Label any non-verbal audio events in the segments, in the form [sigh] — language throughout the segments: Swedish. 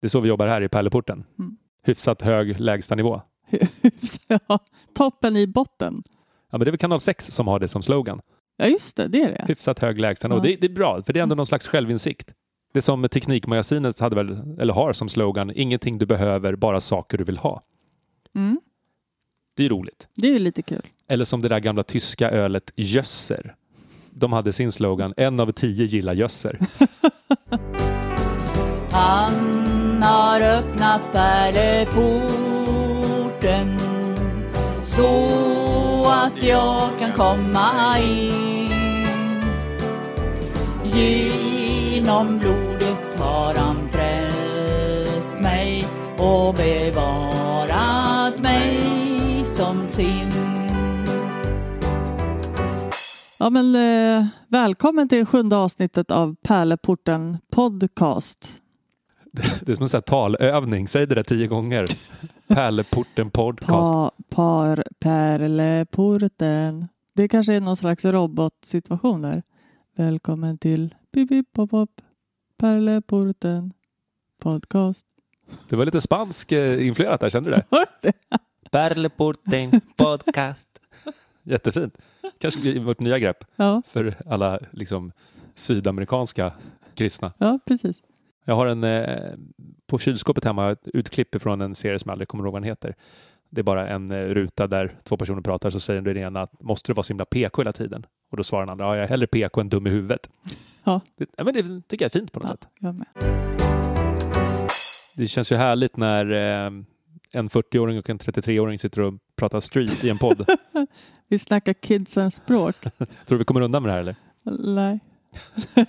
Det är så vi jobbar här i Pärleporten. Mm. Hyfsat hög lägstanivå. [laughs] ja, toppen i botten. Ja, men det är väl kanal 6 som har det som slogan. Ja, just det, det är det. Hyfsat hög lägstanivå. Ja. Det, det är bra, för det är ändå någon slags självinsikt. Det som Teknikmagasinet hade väl, eller har som slogan, ingenting du behöver, bara saker du vill ha. Mm. Det är roligt. Det är ju lite kul. Eller som det där gamla tyska ölet Jösser. De hade sin slogan, en av tio gillar Jösser. [laughs] Han har öppnat pärleporten så att jag kan komma in. Genom blodet har han frälst mig och bevarat mig som sin. Ja, men, eh, välkommen till sjunde avsnittet av Pärleporten Podcast. Det är som en sån här talövning, säg det där tio gånger. Pärleporten podcast. Pa, par, Pärleporten. Det kanske är någon slags robotsituation där. Välkommen till Pip Pip Pop Pop Pärleporten Podcast. Det var lite spansk eh, influerat där, kände du det? [laughs] Pärleporten podcast. [laughs] Jättefint. Kanske blir vårt nya grepp Ja, för alla liksom, sydamerikanska kristna. ja, precis. Jag har en eh, på kylskåpet hemma ett utklipp från en serie som jag aldrig kommer ihåg vad den heter. Det är bara en eh, ruta där två personer pratar så säger den ena att måste du vara så himla PK hela tiden? Och då svarar den andra, ja, jag är hellre PK än dum i huvudet. [laughs] Ja. Det, ja, men det tycker jag är fint på något Ja, sätt. jag med. Det känns ju härligt när eh, en 40-åring och en 33-åring sitter och pratar street i en podd. [laughs] Vi snackar kidsens språk. [laughs] Tror du vi kommer undan med det här eller? Nej.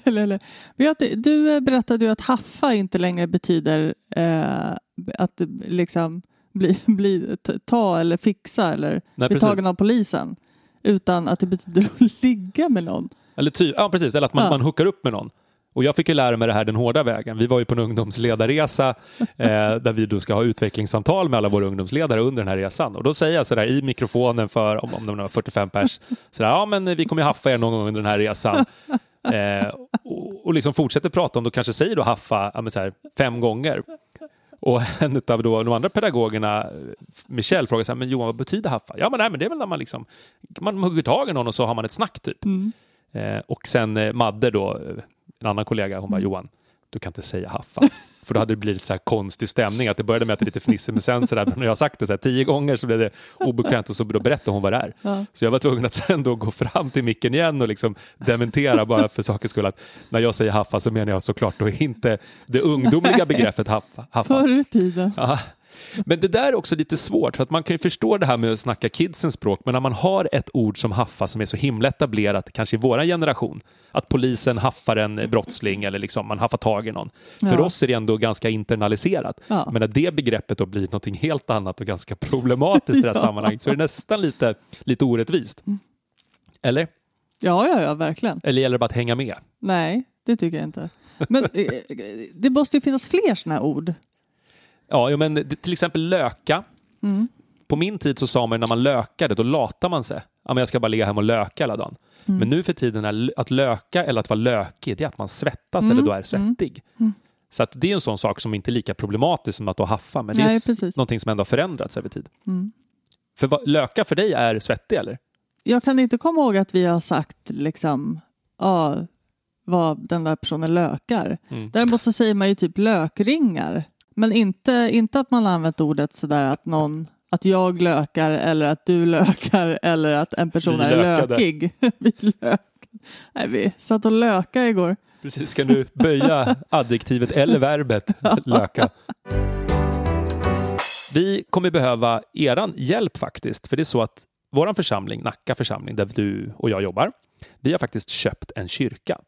[laughs] du, eh, berättade ju att haffa inte längre betyder eh, att liksom bli, [laughs] bli, ta eller fixa eller Nej, bli precis. tagen av polisen. Utan att det betyder att [laughs] ligga med någon. Eller ty, ja, precis. Eller att man, Ja. man hookar upp med någon. Och jag fick ju lära mig det här den hårda vägen. Vi var ju på en ungdomsledarresa eh, där vi då ska ha utvecklingssamtal med alla våra ungdomsledare under den här resan. Och då säger jag sådär i mikrofonen för, om, om de var 45 pers, sådär, ja men vi kommer ju haffa er någon gång under den här resan. Eh, och, och liksom fortsätter prata om, då kanske säger då haffa ja, här, fem gånger. Och en av då, de andra pedagogerna, Michel, frågar så här, men Johan vad betyder haffa? Ja men, nej, men det är väl när man liksom, man hugger tag i någon och så har man ett snack typ. Mm. Eh, och sen eh, Madde då, en annan kollega, hon bara Mm. Johan, du kan inte säga haffa. [laughs] För då hade det blivit så här konstig stämning, att det började med att det är lite fnissigt, men sen så där, när jag sagt det så här tio gånger så blev det obekvämt och så då berättade hon vad det är. [laughs] Ja. Så jag var tvungen att sen då gå fram till micken igen och liksom dementera bara för sakens skull att när jag säger haffa så menar jag såklart då inte det ungdomliga begreppet haffa. haffa. Förr i tiden. Ja. Men det där är också lite svårt, för att man kan ju förstå det här med att snacka kidsens språk, men när man har ett ord som haffa som är så himla etablerat, kanske i vår generation, att polisen haffar en brottsling eller liksom man haffar tag i någon. För Ja. oss är det ändå ganska internaliserat. Ja. Men när det begreppet då blir något helt annat och ganska problematiskt i det här [laughs] Ja. sammanhanget så är det nästan lite, lite orättvist. Eller? Ja, ja, ja, verkligen. Eller gäller det bara att hänga med? Nej, det tycker jag inte. Men eh, det måste ju finnas fler sådana här ord. Ja, men till exempel löka. Mm. På min tid så sa man när man lökade, då latar man sig. Ja, men jag ska bara ligga hemma och löka hela dagen. Mm. Men nu för tiden är att löka eller att vara lökig, det är att man svettas Mm. eller då är svettig. Mm. Så att det är en sån sak som inte är lika problematisk som att då haffa, men det är Nej, ett, precis. någonting som ändå har förändrats över tid. Mm. För vad, löka för dig är svettig eller? Jag kan inte komma ihåg att vi har sagt liksom, ja, vad den där personen lökar. Mm. Däremot så säger man ju typ lökringar. Men inte, inte att man har använt ordet sådär att någon att jag lökar eller att du [laughs] lökar eller att en person Vi är lökade. lökig. [laughs] vi lök. Nej, vi satt och lökade igår. Precis, kan du böja adjektivet eller verbet [laughs] löka? Vi kommer behöva eran hjälp faktiskt, för det är så att vår församling, Nacka församling, där du och jag jobbar, vi har faktiskt köpt en kyrka.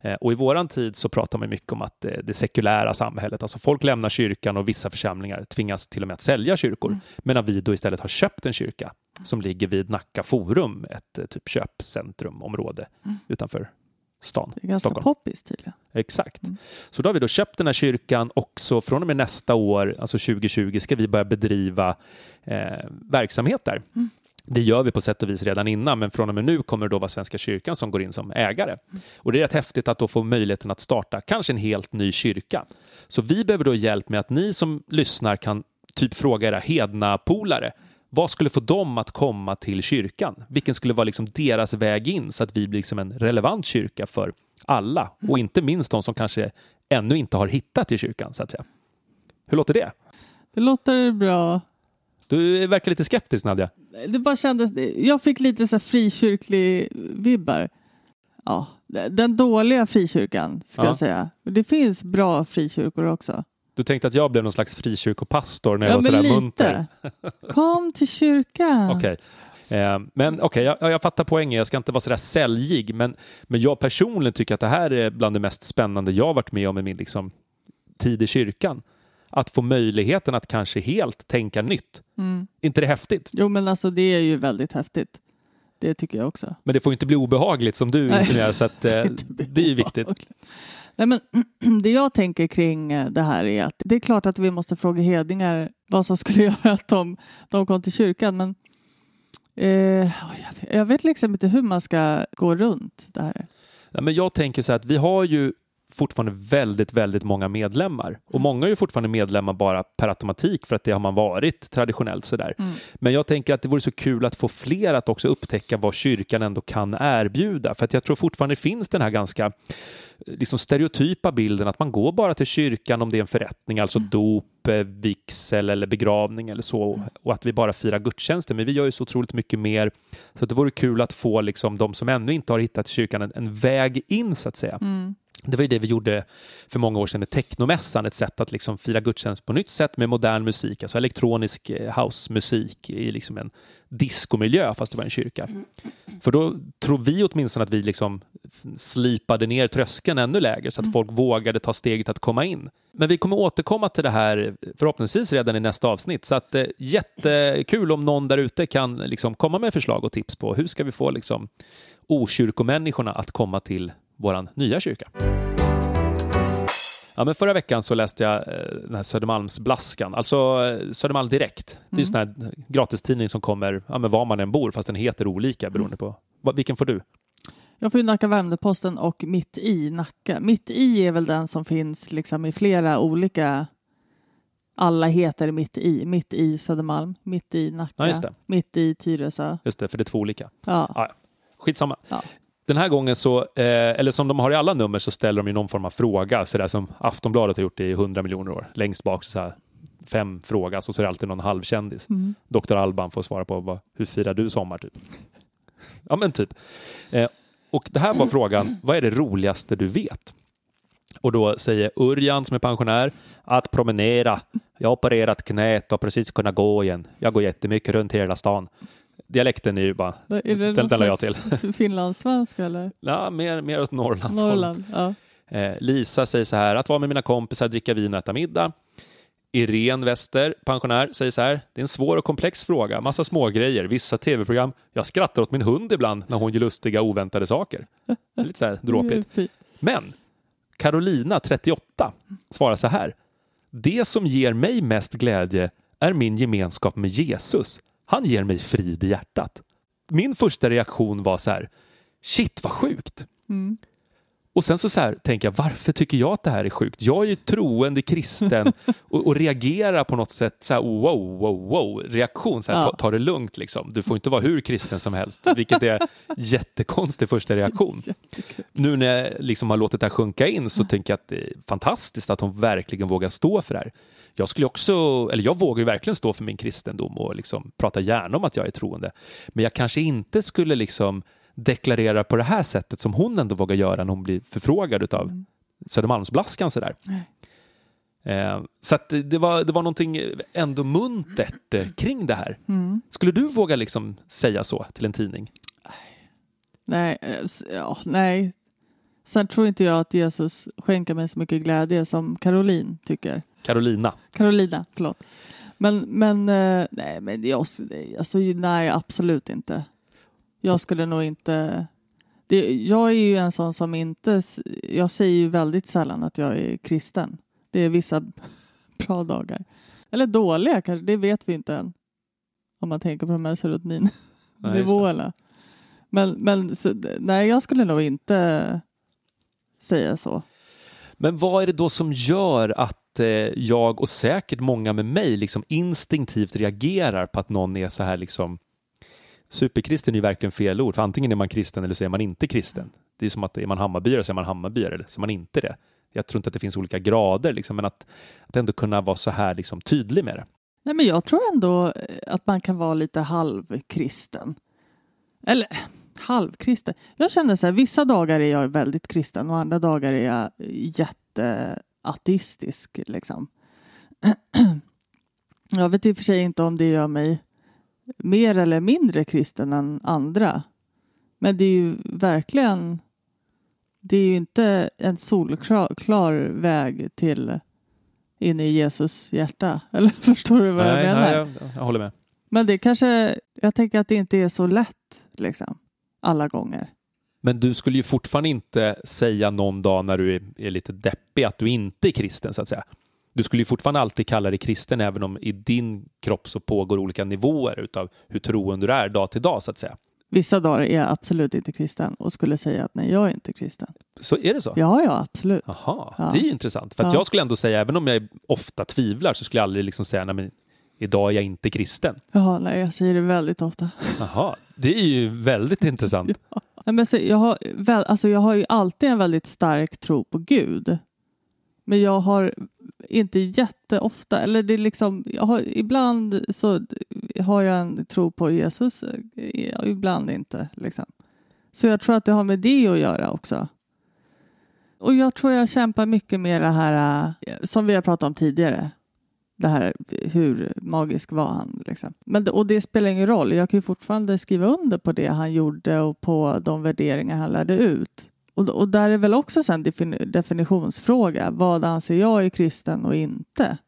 Eh, Och i våran tid så pratar man mycket om att eh, det sekulära samhället, alltså folk lämnar kyrkan och vissa församlingar tvingas till och med att sälja kyrkor. Medan vi då istället har köpt en kyrka som ligger vid Nacka Forum, ett eh, typ köpcentrumområde utanför stan. Det är ganska Stockholm. poppis tydligen. Exakt. Mm. Så då har vi då köpt den här kyrkan och så från och med nästa år, alltså 2020, ska vi börja bedriva eh, verksamhet där. Mm. Det gör vi på sätt och vis redan innan, men från och med nu kommer det då vara Svenska kyrkan som går in som ägare. Och det är rätt häftigt att då få möjligheten att starta kanske en helt ny kyrka. Så vi behöver då hjälp med att ni som lyssnar kan typ fråga era hedna polare vad skulle få dem att komma till kyrkan? Vilken skulle vara liksom deras väg in så att vi blir liksom en relevant kyrka för alla och inte minst de som kanske ännu inte har hittat till kyrkan så att säga. Hur låter det? Det låter bra. Du verkar lite skeptisk Nadja. Det bara kändes, jag fick lite så här frikyrklig vibbar. Ja, den dåliga frikyrkan ska Ja. jag säga. Det finns bra frikyrkor också. Du tänkte att jag blev någon slags frikyrkopastor när jag Ja, var sådär munter? lite. [laughs] Kom till kyrkan. Okej. Eh, men okej, jag, jag fattar poängen. Jag ska inte vara sådär säljig, men, men jag personligen tycker att det här är bland det mest spännande jag varit med om i min liksom, tid i kyrkan. Att få möjligheten att kanske helt tänka nytt. Mm. inte det häftigt? Jo, men alltså det är ju väldigt häftigt. Det tycker jag också. Men det får inte bli obehagligt som du Nej. insinuerar, så att, [laughs] eh, det är ju viktigt. Nej, men, [clears throat] det jag tänker kring eh, det här är att det är klart att vi måste fråga hedningar vad som skulle [laughs] göra att de, de kom till kyrkan. Men eh, jag, vet, jag vet liksom inte hur man ska gå runt det här. Ja, men jag tänker så här att vi har ju fortfarande väldigt, väldigt många medlemmar. Och många är ju fortfarande medlemmar bara per automatik för att det har man varit traditionellt sådär. Mm. Men jag tänker att det vore så kul att få fler att också upptäcka vad kyrkan ändå kan erbjuda. För att jag tror fortfarande finns den här ganska eh, liksom stereotypa bilden att man går bara till kyrkan om det är en förrättning, alltså dop, eh, vigsel eller begravning eller så. Och att vi bara firar gudstjänster. Men vi gör ju så otroligt mycket mer. Så att det vore kul att få liksom de som ännu inte har hittat kyrkan en, en väg in så att säga. Mm. Det var ju det vi gjorde för många år sedan med Technomässan, ett sätt att liksom fira gudstjänst på nytt sätt med modern musik, alltså elektronisk eh, housemusik i liksom en diskomiljö fast det var en kyrka. För då tror vi åtminstone att vi liksom slipade ner tröskeln ännu lägre så att folk vågade ta steget att komma in. Men vi kommer återkomma till det här förhoppningsvis redan i nästa avsnitt. Så att, eh, jättekul om någon där ute kan liksom komma med förslag och tips på hur ska vi få liksom okyrkomänniskorna att komma till våran nya kyrka. Ja, men förra veckan så läste jag eh, den här Södermalmsblaskan, alltså eh, Södermalm Direkt. Det är en sån här gratistidning som kommer ja, men var man än bor, fast den heter olika beroende på. Vilken får du? Jag får ju Nacka Värmdö-Posten och Mitt i Nacka. Mitt i är väl den som finns liksom i flera olika... Alla heter Mitt i. Mitt i Södermalm, Mitt i Nacka, Ja. Mitt i Tyresö. Just det, för det är två olika. Ja. Ja, skitsamma. Ja. Den här gången så, eh, eller som de har i alla nummer, så ställer de ju någon form av fråga, så där som Aftonbladet har gjort i hundra miljoner år. Längst bak så, så här, fem frågas och så är det alltid någon halvkändis. Mm. Dr. Alban får svara på vad, hur firar du sommar typ? Ja men typ. Eh, och det här var frågan, vad är det roligaste du vet? Och då säger Urjan som är pensionär, att promenera. Jag har opererat knät och precis kunnat gå igen. Jag går jättemycket runt hela stan. Dialekten är ju bara, Är det den ställer jag slags [laughs] finlandssvenska eller? ja, mer, mer åt Norrlands. Norrland? Ja. Eh, Lisa säger så här, att vara med mina kompisar, dricka vin och äta middag. Irene Wester, pensionär, säger så här, det är en svår och komplex fråga, massa smågrejer, vissa tv-program. Jag skrattar åt min hund ibland när hon gör lustiga oväntade saker. Lite så här [laughs] dråpligt. Men Carolina, 38, svarar så här. Det som ger mig mest glädje är min gemenskap med Jesus. Han ger mig frid i hjärtat. Min första reaktion var så här, shit vad sjukt. Mm. Och sen så, så här, tänker jag, varför tycker jag att det här är sjukt? Jag är ju troende kristen [laughs] och, och reagerar på något sätt så här, wow, wow, wow, reaktion, så här, Ja. ta, ta det lugnt liksom. Du får inte vara hur kristen som helst, vilket är [laughs] jättekonstig första reaktion. Jättekul. Nu när jag liksom har låtit det här sjunka in så tänker jag att det är fantastiskt att hon verkligen vågar stå för det här. Jag skulle också, eller jag vågar ju verkligen stå för min kristendom och liksom prata gärna om att jag är troende. Men jag kanske inte skulle liksom deklarera på det här sättet som hon ändå vågar göra när hon blir förfrågad av Södermalmsblaskan sådär. Nej. Eh, så det, var, det var någonting ändå muntert eh, kring det här. Mm. Skulle du våga liksom säga så till en tidning? Nej, eh, ja, nej. Sen tror inte jag att Jesus skänker mig så mycket glädje som Caroline tycker. Carolina? Carolina, förlåt. Men, men, eh, nej, men jag, alltså, nej, absolut inte. Jag skulle nog inte... Det, jag är ju en sån som inte... Jag säger ju väldigt sällan att jag är kristen. Det är vissa [laughs] bra dagar. Eller dåliga kanske, det vet vi inte än. Om man tänker på de här serotonin. [laughs] Nej, just det. nivåerna. Men, men så, nej, jag skulle nog inte säga så. Men vad är det då som gör att eh, jag och säkert många med mig liksom instinktivt reagerar på att någon är så här liksom Superkristen är ju verkligen fel ord, för antingen är man kristen eller så är man inte kristen. Det är som att är man Hammarbyare så är man Hammarbyare eller så är man inte det. Jag tror inte att det finns olika grader, liksom, men att, att ändå kunna vara så här liksom, tydlig med det. Nej, men jag tror ändå att man kan vara lite halvkristen. Eller halvkristen. Jag känner så här, vissa dagar är jag väldigt kristen och andra dagar är jag jätteateistisk. Liksom. [clears throat] Jag vet i och för sig inte om det gör mig mer eller mindre kristen än andra. Men det är ju verkligen det är ju inte en solklar klar väg till in i Jesus hjärta. [laughs] Eller förstår du vad jag menar? nej jag, jag håller med. Men det kanske, jag tänker att det inte är så lätt liksom, alla gånger. Men du skulle ju fortfarande inte säga någon dag när du är, är lite deppig att du inte är kristen, så att säga. Du skulle ju fortfarande alltid kalla dig kristen, även om i din kropp så pågår olika nivåer utav hur troende du är dag till dag, så att säga. Vissa dagar är jag absolut inte kristen och skulle säga att nej, jag är inte kristen. Så är det så? Ja, ja, absolut. Jaha, Ja. det är ju intressant. För att Ja. jag skulle ändå säga, även om jag ofta tvivlar, så skulle jag aldrig liksom säga, nej men idag är jag inte kristen. Jaha, nej, jag säger det väldigt ofta. Jaha, det är ju väldigt intressant. [laughs] Nej, men så, jag, har, väl, alltså, jag har ju alltid en väldigt stark tro på Gud. Men jag har inte jätteofta, eller det är liksom, jag har, ibland så har jag en tro på Jesus, eh, ibland inte. Liksom. Så jag tror att det har med det att göra också. Och jag tror jag kämpar mycket med det här eh, som vi har pratat om tidigare. Det här hur magisk var han? Liksom. Men, och det spelar ingen roll. Jag kan ju fortfarande skriva under på det han gjorde och på de värderingar han lärde ut. Och, och där är väl också en definitionsfråga. Vad anser jag är kristen och inte?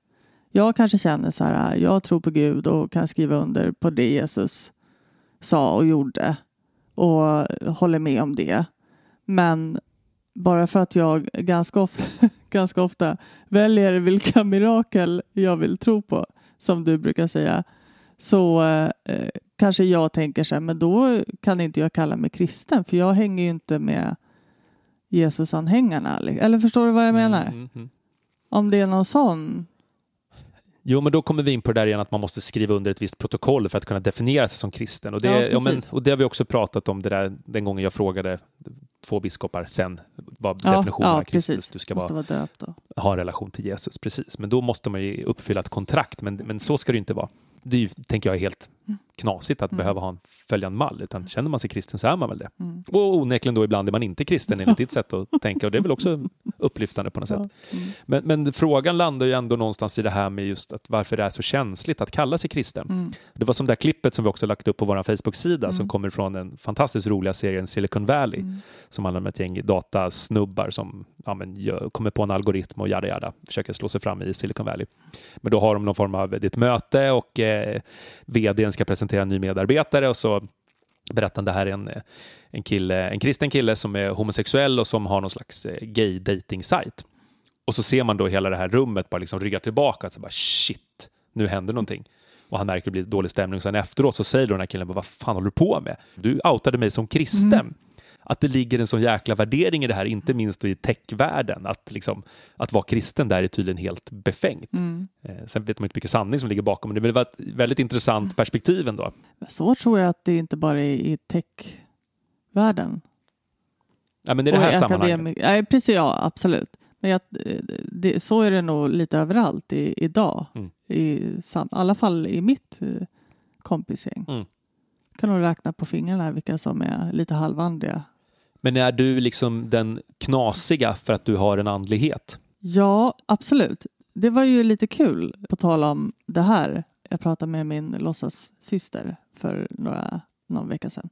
Jag kanske känner så här, ah, jag tror på Gud och kan skriva under på det Jesus sa och gjorde och håller med om det. Men bara för att jag ganska ofta, [laughs] ganska ofta väljer vilka mirakel jag vill tro på, som du brukar säga, så eh, kanske jag tänker så här, men då kan inte jag kalla mig kristen, för jag hänger ju inte med Jesus-anhängarna. Eller förstår du vad jag menar? Mm, mm, mm. Om det är någon sån. Jo, men då kommer vi in på det där igen att man måste skriva under ett visst protokoll för att kunna definiera sig som kristen. Och det, Ja, ja, men, och det har vi också pratat om det där, den gången jag frågade två biskopar sen vad Ja, definitionen ja av Kristus. precis. Du ska vara, vara döpt ha en relation till Jesus, precis. Men då måste man ju uppfylla ett kontrakt, men, men så ska det ju inte vara. Det är ju, tänker jag är helt knasigt att Mm. behöva ha en följande mall, utan känner man sig kristen så är man väl det. Mm. Och onekligen då ibland är man inte kristen enligt ditt sätt att tänka och det är väl också upplyftande på något sätt. Mm. Men, men frågan landar ju ändå någonstans i det här med just att varför det är så känsligt att kalla sig kristen. Mm. Det var som det där klippet som vi också lagt upp på vår Facebook-sida som Mm. kommer från den fantastiskt roliga serien Silicon Valley Mm. som handlar om ett gäng datasnubbar som ja, men, kommer på en algoritm och jada jada, försöker slå sig fram i Silicon Valley. Men då har de någon form av ett möte och eh, vdn ska presentera en ny medarbetare och så berättar det här är en, eh, en, kille, en kristen kille som är homosexuell och som har någon slags eh, gay dating sajt. Och så ser man då hela det här rummet bara liksom rygga tillbaka. Så bara, shit, nu händer någonting. Och han märker att det blir dålig stämning. Och sen efteråt så säger då den här killen, vad fan håller du på med? Du outade mig som kristen. Mm. Att det ligger en sån jäkla värdering i det här, inte minst i techvärlden. Att, liksom, att vara kristen där är tydligen helt befängt. Mm. Eh, sen vet man inte mycket sanning som ligger bakom, men det var ett väldigt intressant perspektiv ändå. Men så tror jag att det inte bara är i techvärlden. Ja, men i det här sammanhanget. Nej, precis, ja, absolut. Men jag, det, så är det nog lite överallt i, idag. Mm. I, sam, I alla fall i mitt eh, kompisgäng. Mm. kan nog räkna på fingrarna vilka som är lite halvandliga. Men är du liksom den knasiga för att du har en andlighet? Ja, absolut. Det var ju lite kul, på tal om det här. Jag pratade med min låtsassyster för några, någon vecka sedan.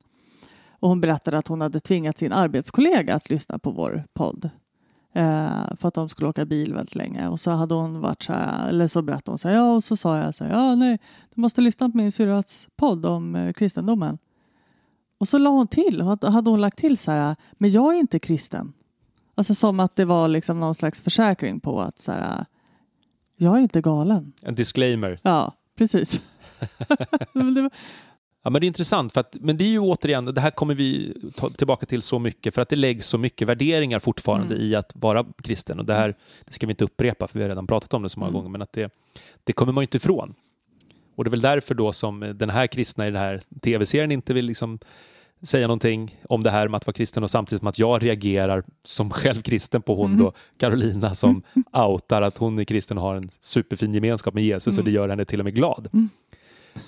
Och hon berättade att hon hade tvingat sin arbetskollega att lyssna på vår podd. Eh, för att de skulle åka bil väldigt länge. Och så hade hon varit så här, eller så berättade hon så här, ja och så sa jag så här, ja nej, du måste lyssna på min syrras podd om eh, kristendomen. Och så la hon till, hade hon lagt till så här, men jag är inte kristen. Alltså som att det var liksom någon slags försäkring på att så här, jag är inte galen. En disclaimer. Ja, precis. [laughs] Ja, men det är intressant, för att, men det är ju återigen, det här kommer vi ta tillbaka till så mycket, för att det läggs så mycket värderingar fortfarande Mm. i att vara kristen. Och det här det ska vi inte upprepa, för vi har redan pratat om det så många Mm. gånger, men att det, det kommer man ju inte ifrån. Och det är väl därför då som den här kristna i den här tv-serien inte vill liksom säga någonting om det här med att vara kristen och samtidigt som att jag reagerar som [laughs] själv kristen på hon Mm. då, Carolina som [laughs] outar att hon är kristen och har en superfin gemenskap med Jesus och det gör henne till och med glad. Mm.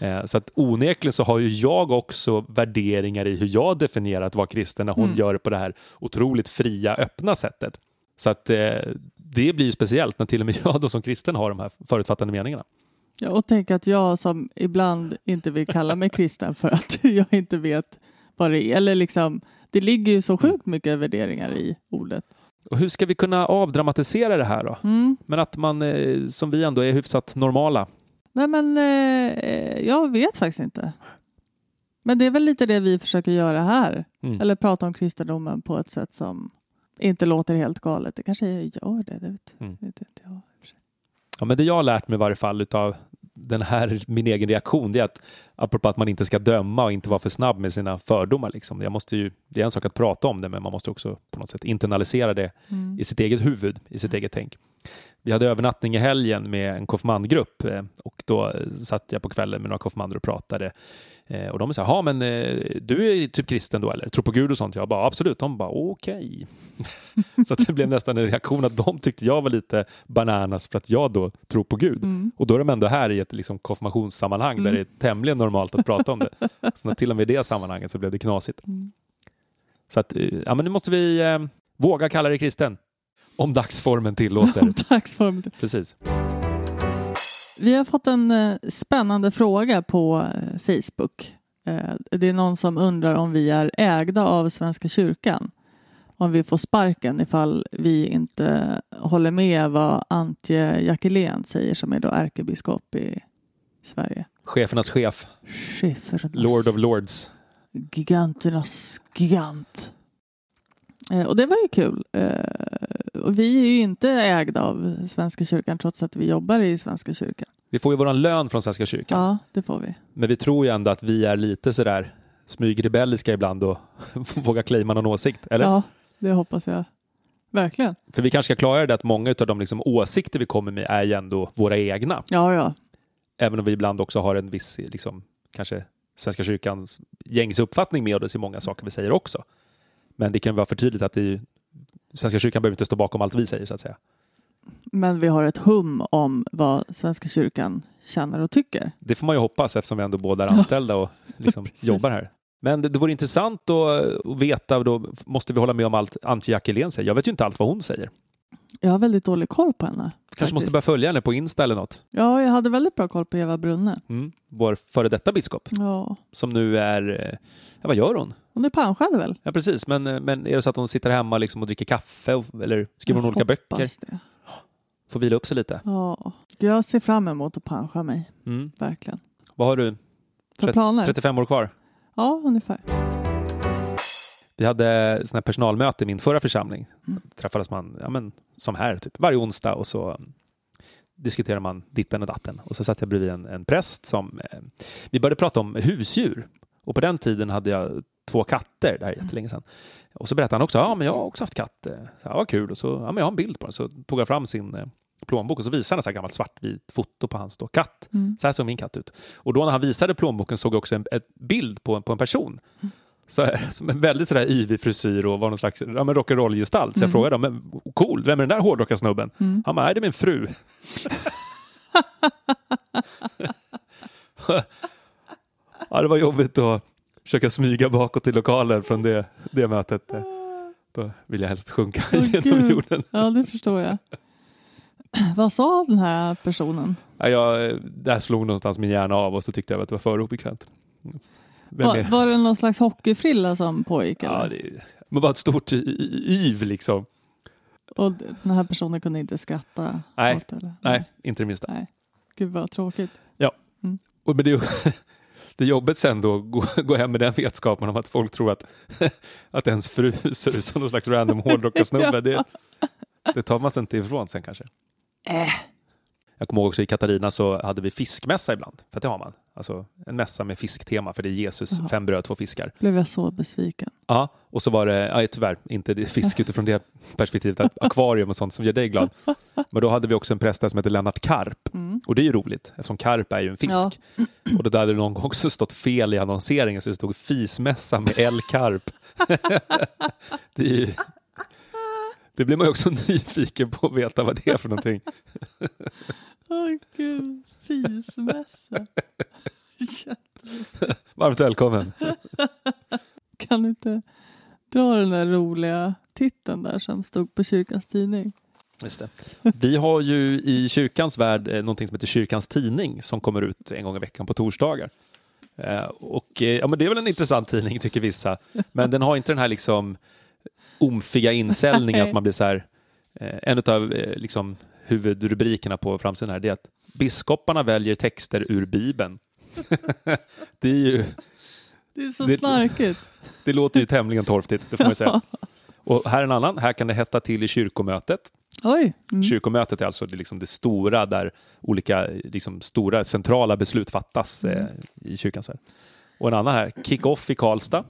Eh, Så att onekligen så har ju jag också värderingar i hur jag definierar att vara kristen när hon Mm. gör det på det här otroligt fria, öppna sättet. Så att eh, det blir speciellt när till och med [laughs] jag då som kristen har de här förutfattade meningarna. Ja, och tänk att jag som ibland inte vill kalla mig kristen för att [laughs] jag inte vet vad det är. Eller liksom, det ligger ju så sjukt mycket värderingar i ordet. Och hur ska vi kunna avdramatisera det här då? Mm. Men att man, eh, som vi ändå är hyfsat normala. Nej men eh, jag vet faktiskt inte. Men det är väl lite det vi försöker göra här. Mm. Eller prata om kristendomen på ett sätt som inte låter helt galet. Det kanske gör det, det vet, Mm. vet inte jag. Ja, men det jag har lärt mig i varje fall utav den här, min egen reaktion, det är att apropå att man inte ska döma och inte vara för snabb med sina fördomar. Liksom. Jag måste ju, det är en sak att prata om det, men man måste också på något sätt internalisera det Mm. i sitt eget huvud, i sitt eget tänk. Vi hade övernattning i helgen med en konfirmandgrupp eh, och då eh, satt jag på kvällen med några konfirmander och pratade. Eh, Och de sa, ja men du är typ kristen då eller? Tror på Gud och sånt? Jag bara, absolut. De bara, okej. [laughs] Så att det blev nästan en reaktion att de tyckte jag var lite bananas för att jag då tror på Gud. Mm. Och då är de ändå här i ett liksom konfirmationssammanhang där Mm. det är tämligen normalt att prata om det. [laughs] Så när till och med i det sammanhanget så blev det knasigt. Mm. Så att, ja men nu måste vi eh, våga kalla dig kristen. Om dagsformen tillåter. Dagsform. Precis. Vi har fått en eh, spännande fråga på eh, Facebook. Eh, det är någon som undrar om vi är ägda av Svenska kyrkan. Om vi får sparken ifall vi inte håller med vad Antje Jackelén säger som är då ärkebiskop i Sverige. Chefernas chef. Chefernas Lord of Lords. giganternas gigant. Eh, och det var ju kul. Och vi är ju inte ägda av Svenska kyrkan trots att vi jobbar i Svenska kyrkan. Vi får ju våran lön från Svenska kyrkan. Ja, det får vi. Men vi tror ju ändå att vi är lite sådär smygrebelliska ibland och [laughs] vågar claima någon åsikt. Eller? Ja, det hoppas jag. Verkligen. För vi kanske ska klara det att många av de liksom åsikter vi kommer med är ju ändå våra egna. Ja, ja. Även om vi ibland också har en viss, liksom, kanske Svenska kyrkans gängs uppfattning med oss i många saker vi säger också. Men det kan vara för tydligt att det är ju, Svenska kyrkan behöver inte stå bakom allt vi säger så att säga. Men vi har ett hum om vad Svenska kyrkan känner och tycker. Det får man ju hoppas eftersom vi ändå båda är anställda och [laughs] liksom jobbar här. Men det, det vore intressant att, att veta, då måste vi hålla med om allt Antje Jackelén säger. Jag vet ju inte allt vad hon säger. Jag har väldigt dålig koll på henne. Kanske måste börja följa henne på Insta eller något. Ja, jag hade väldigt bra koll på Eva Brunne. Mm. Vår före detta biskop Ja, som nu är, eh, ja, vad gör hon? hon är pensionad väl? Ja precis, men, eh, men är det så att hon sitter hemma liksom och dricker kaffe och, eller skriver hon Jag olika böcker? hoppas Det. Får vila upp sig lite. Ja, jag ser fram emot att pensionera mig. Mm. Verkligen. Vad har du? För planer? 35 år kvar. Ja, ungefär. Vi hade sån här personalmöte i min förra församling. Mm. Träffades man ja, men, som här, typ, varje onsdag och så mm, diskuterar man ditten och datten. Och så satt jag bredvid en, en präst som... Eh, vi började prata om husdjur. Och på den tiden hade jag två katter, det här är jättelänge sedan. Och så berättade han också, ja men jag har också haft katt. Eh, Så, ja, vad kul. Och så, ja men jag har en bild på den. Så tog jag fram sin eh, plånbok och så visade han ett här gammalt svartvit foto på hans då, katt. Mm. Så här såg min katt ut. Och då när han visade plånboken såg jag också en, bild på, på en person. Så här, [laughs] en väldigt sådär yvig frisyr och var någon slags ja, rock'n'roll-gestalt. Så jag Mm. frågade honom, men cool, vem är den där hårdrockarsnubben? Mm. Han bara, nej det är min fru. [laughs] ja, det var jobbigt att försöka smyga bakåt i lokalen från det, det mötet. Då vill jag helst sjunka Åh, genom Gud. jorden. Ja, det förstår jag. [clears throat] Vad sa den här personen? Ja, jag, där slog någonstans min hjärna av och så tyckte jag att det var för obekvämt. Vem Var, det någon slags hockeyfrilla som pågick? Ja, det men bara ett stort yv liksom. Och den här personen kunde inte skratta? Nej. åt, eller? Nej, inte det minsta. Nej. Gud vad tråkigt. Och, men det, är- [laughs] det är jobbigt sen då gå, [laughs] gå hem med den vetskapen om att folk tror att, [laughs] att ens fru ser ut som någon slags random hårdrockarsnubbe. Det, det tar man sig inte ifrån sen kanske. Äh. Jag kommer ihåg också i Katarina så hade vi fiskmässa ibland. För det har man. Alltså en mässa med fisktema, för det är Jesus, Jaha. fem bröd, två fiskar. Blev jag så besviken. Ja, och så var det, ja, tyvärr, inte det fisk utifrån det perspektivet, att akvarium och sånt som gör dig glad. Men då hade vi också en präst där som heter Lennart Karp. Mm. Och det är ju roligt, eftersom karp är ju en fisk. Ja. [clears throat] Och det hade någon gång också stått fel i annonseringen, så det stod fismässa med L. Karp. [laughs] det, är ju, det blir man ju också [laughs] nyfiken på att veta vad det är för någonting. [laughs] Åh gud, fismässa. [laughs] Varmt välkommen. kan du inte dra den där roliga titeln där som stod på kyrkans tidning? Just det. Vi har ju i kyrkans värld eh, någonting som heter Kyrkans tidning som kommer ut en gång i veckan på torsdagar. Eh, Och, eh, ja, men det är väl en intressant tidning tycker vissa, men den har inte den här liksom omfiga insäljningen Nej. att man blir så här. eh, En av eh, liksom, huvudrubrikerna på framsidan här det är att biskoparna väljer texter ur Bibeln. [laughs] det, är ju, Det är så Det- snarkigt. det låter ju tämligen torftigt, det får man säga. Och här är en annan, här kan det hetta till i kyrkomötet. Oj. Mm. Kyrkomötet är alltså det, liksom det stora där olika liksom stora centrala beslut fattas eh, i kyrkans värld. Och en annan här, kick-off i Karlstad.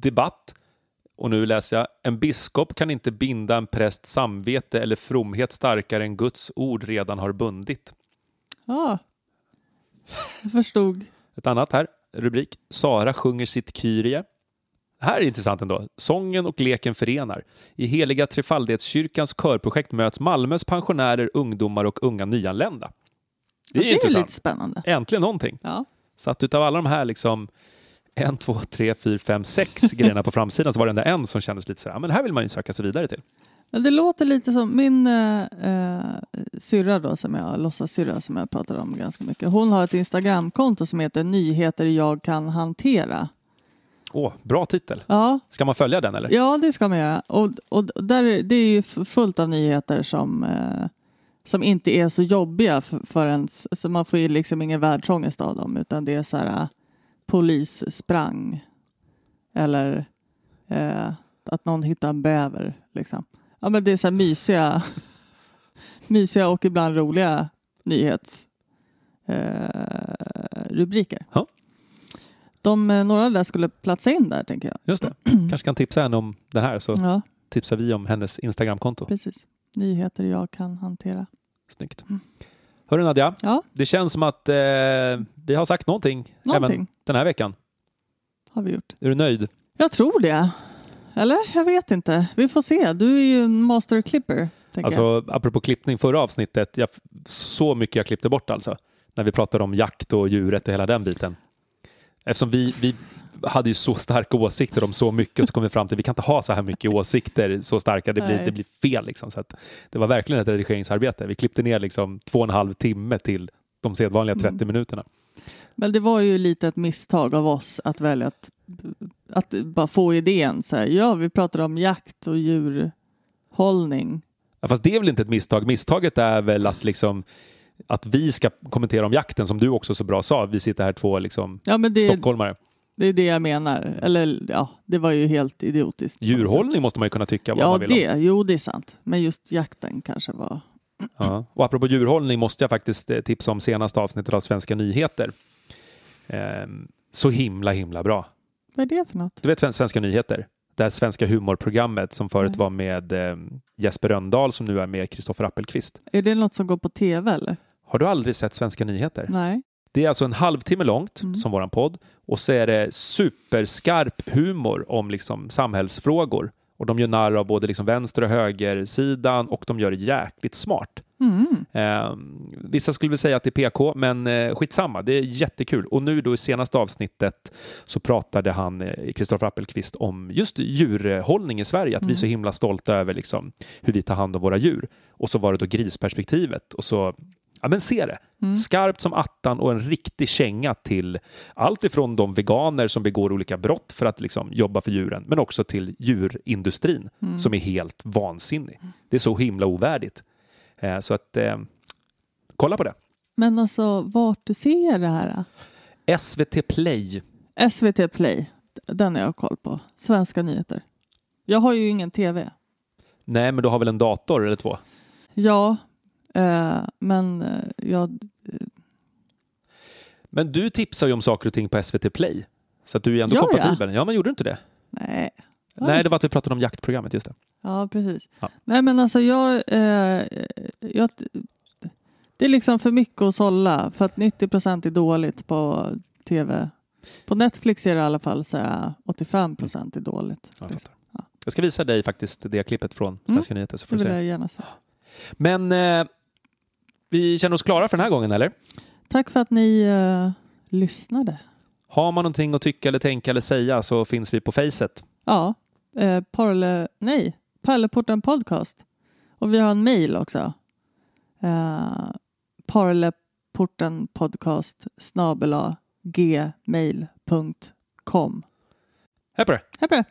Debatt. Och nu läser jag. En biskop kan inte binda en prästs samvete eller fromhet starkare än Guds ord redan har bundit. Ja. Jag förstod. Ett annat här, rubrik. Sara sjunger sitt Kyrie. Här är intressant ändå. Sången och leken förenar. I Heliga Trefaldighetskyrkans körprojekt möts Malmös pensionärer, ungdomar och unga nyanlända. Det är, det är lite spännande. Äntligen någonting. Ja. Så att utav alla de här liksom en, två, tre, fyra, fem, sex [laughs] grejerna på framsidan så var det enda en som kändes lite så här, "Ja, men här vill man ju söka sig vidare till. Men det låter lite som min eh, eh, syrra då, som jag låtsas syrra som jag pratar om ganska mycket. Hon har ett Instagramkonto som heter Nyheter jag kan hantera. Åh, bra titel. Ja, Ska man följa den eller? ja det ska man göra. Och, och där, är- det är ju fullt av nyheter som, eh, som inte är så jobbiga för, för ens, så man får ju liksom ingen världsångest av dem utan det är så här polis sprang eller eh, att någon hittar en bäver liksom. Ja men det är så här mysiga, [laughs] mysiga och ibland roliga nyhets eh. Ja. De, eh, några där skulle platsa in där tänker jag. Just det. [clears throat] Kanske kan tipsa henne om den här så Ja, tipsar vi om hennes Instagramkonto. precis. Nyheter jag kan hantera. Snyggt. Mm. Hörru Nadja, Ja, det känns som att eh, vi har sagt någonting, någonting även den här veckan. har vi gjort. Är du nöjd? Jag tror det. Eller? Jag vet inte. Vi får se. Du är ju en master clipper. jag. Alltså, apropå klippning, förra avsnittet, jag, så mycket jag klippte bort alltså. När vi pratade om jakt och djuret och hela den biten. Eftersom vi, vi hade ju så starka åsikter om så mycket så kom vi fram till att vi kan inte ha så här mycket åsikter så starka, det blir, Nej. det blir fel. Liksom. Så det var verkligen ett redigeringsarbete. Vi klippte ner liksom två och en halv timme till de sedvanliga 30 Mm. minuterna. Men det var ju lite ett misstag av oss att välja att, att bara få idén. Så här, ja, vi pratar om jakt och djurhållning. Ja, fast det är väl inte ett misstag. Misstaget är väl att, liksom, att vi ska kommentera om jakten, som du också så bra sa. Vi sitter här två liksom, Ja, det, stockholmare. Det är det jag menar. Eller ja, det var ju helt idiotiskt. Djurhållning måste man ju kunna tycka vad Ja, man vill om. det. Jo, det är sant. Men just jakten kanske var... Ja. Och apropå djurhållning måste jag faktiskt eh, tipsa om senaste avsnittet av Svenska nyheter. Ehm, så himla, himla bra. Vad är det för något? Du vet Svenska nyheter? Det här svenska humorprogrammet som förut Nej. var med eh, Jesper Röndahl som nu är med Kristoffer Appelqvist. Är det något som går på tv eller? Har du aldrig sett Svenska nyheter? Nej. Det är alltså en halvtimme långt Mm. som våran podd och så är det superskarp humor om liksom samhällsfrågor. Och de gör narr av både liksom vänster och högersidan och de gör det jäkligt smart. Mm. Eh, vissa skulle väl säga att det är PK, men eh, skitsamma, det är jättekul. Och nu då i senaste avsnittet så pratade han, eh, Kristoffer Appelqvist, om just djurhållning i Sverige. Att vi är så himla stolta över liksom, hur vi tar hand om våra djur. Och så var det då grisperspektivet. Och så, ja men se det! Skarpt som attan och en riktig känga till allt ifrån de veganer som begår olika brott för att liksom, jobba för djuren, men också till djurindustrin som är helt vansinnig. Det är så himla ovärdigt. Eh, Så att eh, kolla på det. Men alltså, vart du ser det här? SVT Play. SVT Play, den har jag koll på. Svenska nyheter. Jag har ju ingen tv. Nej, men du har väl en dator eller två? Ja, eh, men eh, jag, Men du tipsar ju om saker och ting på SVT Play. Så att du är ändå Gör jag? kompatibel. Ja, men gjorde du inte det? Nej. Nej, det var att vi pratade om jaktprogrammet, just det. Ja, precis. Ja. Nej, men alltså jag, eh, jag... Det är liksom för mycket att sålla för att 90 procent är dåligt på tv. På Netflix är det i alla fall så här 85 procent är dåligt. Ja, jag, liksom. fattar. Ja. jag ska visa dig faktiskt det klippet från Svenska nyheter så får Det vill se. jag gärna se. Men eh, vi känner oss klara för den här gången, eller? Tack för att ni eh, lyssnade. Har man någonting att tycka eller tänka eller säga så finns vi på Facet. Ja, eh, Parle, nej, Pärleporten podcast. Och vi har en mail också. Eh, Parleporten podcast snabela gmail.com. Hej på det! Hej på det!